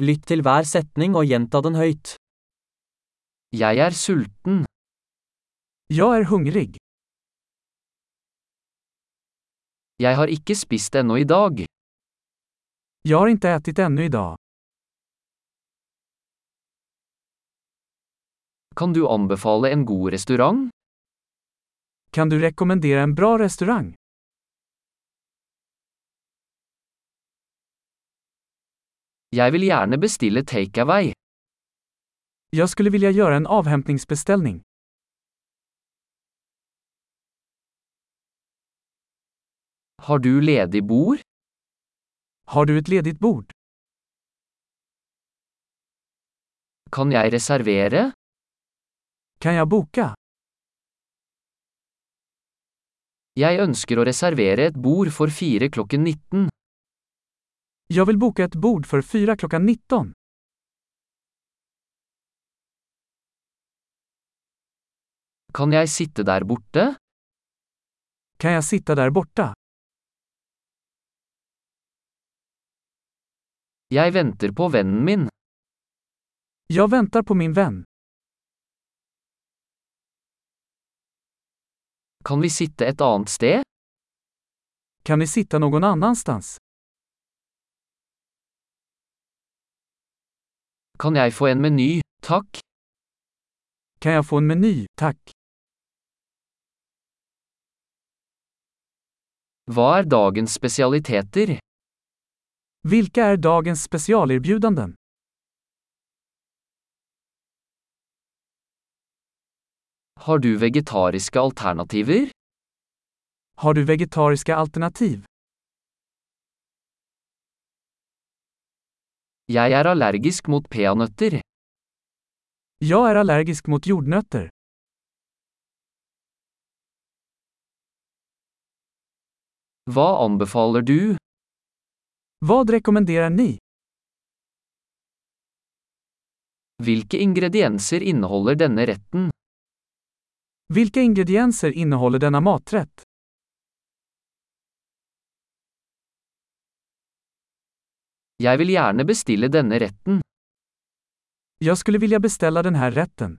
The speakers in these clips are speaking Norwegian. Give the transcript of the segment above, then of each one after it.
Lytt til hver setning og gjenta den høyt. Jeg er sulten. Jag är hungrig. Jeg har ikke spist ennå i dag. Jag har inte ätit ännu idag. Kan du anbefale en god restaurant? Kan du rekommendera en bra restaurang? Jeg vil gjerne bestille takeaway. Jag skulle vilja göra en avhämtningsbeställning. Har du ledig bord? Har du ett ledigt bord? Kan jeg reservere? Kan jag boka? Jeg ønsker å reservere et bord for fire klokken 19. Jag vill boka ett bord för fyra klockan 19. Kan jeg sitte der borte? Kan jag sitta där borta? Jeg venter på vennen min. Jag väntar på min vän. Kan vi sitte et annet sted? Kan vi sitta någon annanstans? Kan jeg få en meny, takk? Kan jeg få en meny, takk? Hva er dagens spesialiteter? Hvilke er dagens spesialerbjudanden? Har du vegetariske alternativer? Har du vegetariske alternativ? Jeg er allergisk mot peanøtter. Jeg er allergisk mot jordnøtter. Hva anbefaler du? Hva rekommenderer ni? Hvilke ingredienser inneholder denne retten? Hvilke ingredienser inneholder denne maträtt? Jeg vil gjerne bestille denne retten. Jag skulle vilja beställa den här rätten.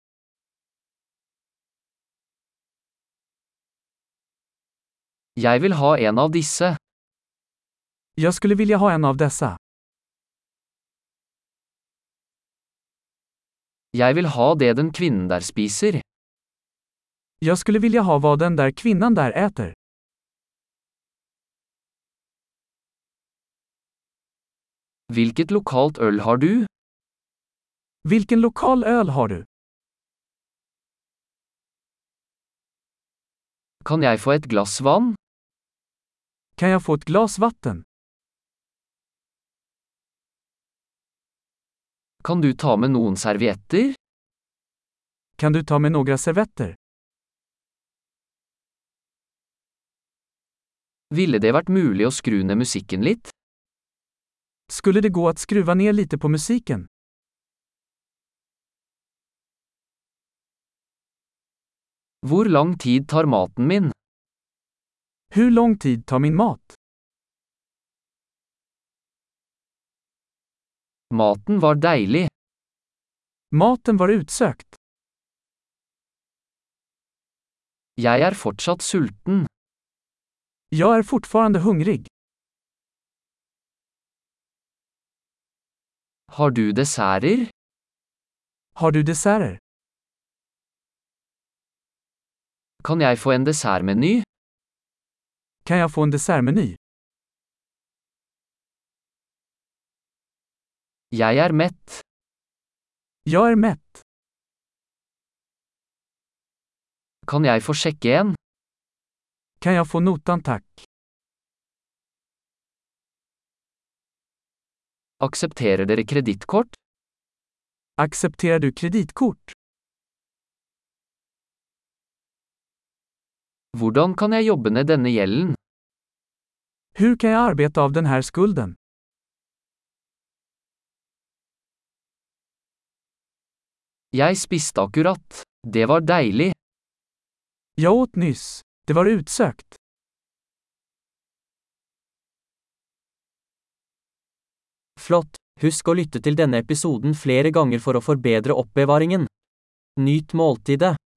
Jeg vil ha en av disse. Jag skulle vilja ha en av dessa. Jeg vil ha det den kvinnen der spiser. Jag skulle vilja ha vad den där kvinnan där äter. Hvilket lokalt øl har du? Hvilken lokal øl har du? Kan jeg få et glass vann? Kan jeg få et glass vatten? Kan du ta med noen servietter? Kan du ta med noen servietter? Ville det vært mulig å skru ned musikken litt? Skulle det gå att skruva ner lite på musiken? Hvor lang tid tar maten min? Hur lång tid tar min mat? Maten var deilig. Maten var utsøkt. Jeg er fortsatt sulten. Jeg er fortfarande hungrig. Har du desserter? Har du desserter? Kan jeg få en dessertmeny? Kan jeg få en dessertmeny? Jeg er mett. Jeg er mett. Kan jeg få sjekke en? Kan jeg få notan tack? Aksepterer dere kredittkort? Aksepterer du kreditkort? Hvordan kan jeg jobbe ned denne gjelden? Hur kan jeg arbeide av denne skulden? Jeg spiste akkurat. Det var deilig. Jeg åt nyss. Det var utsökt. Flott! Husk å lytte til denne episoden flere ganger for å forbedre oppbevaringen. Nyt måltidet.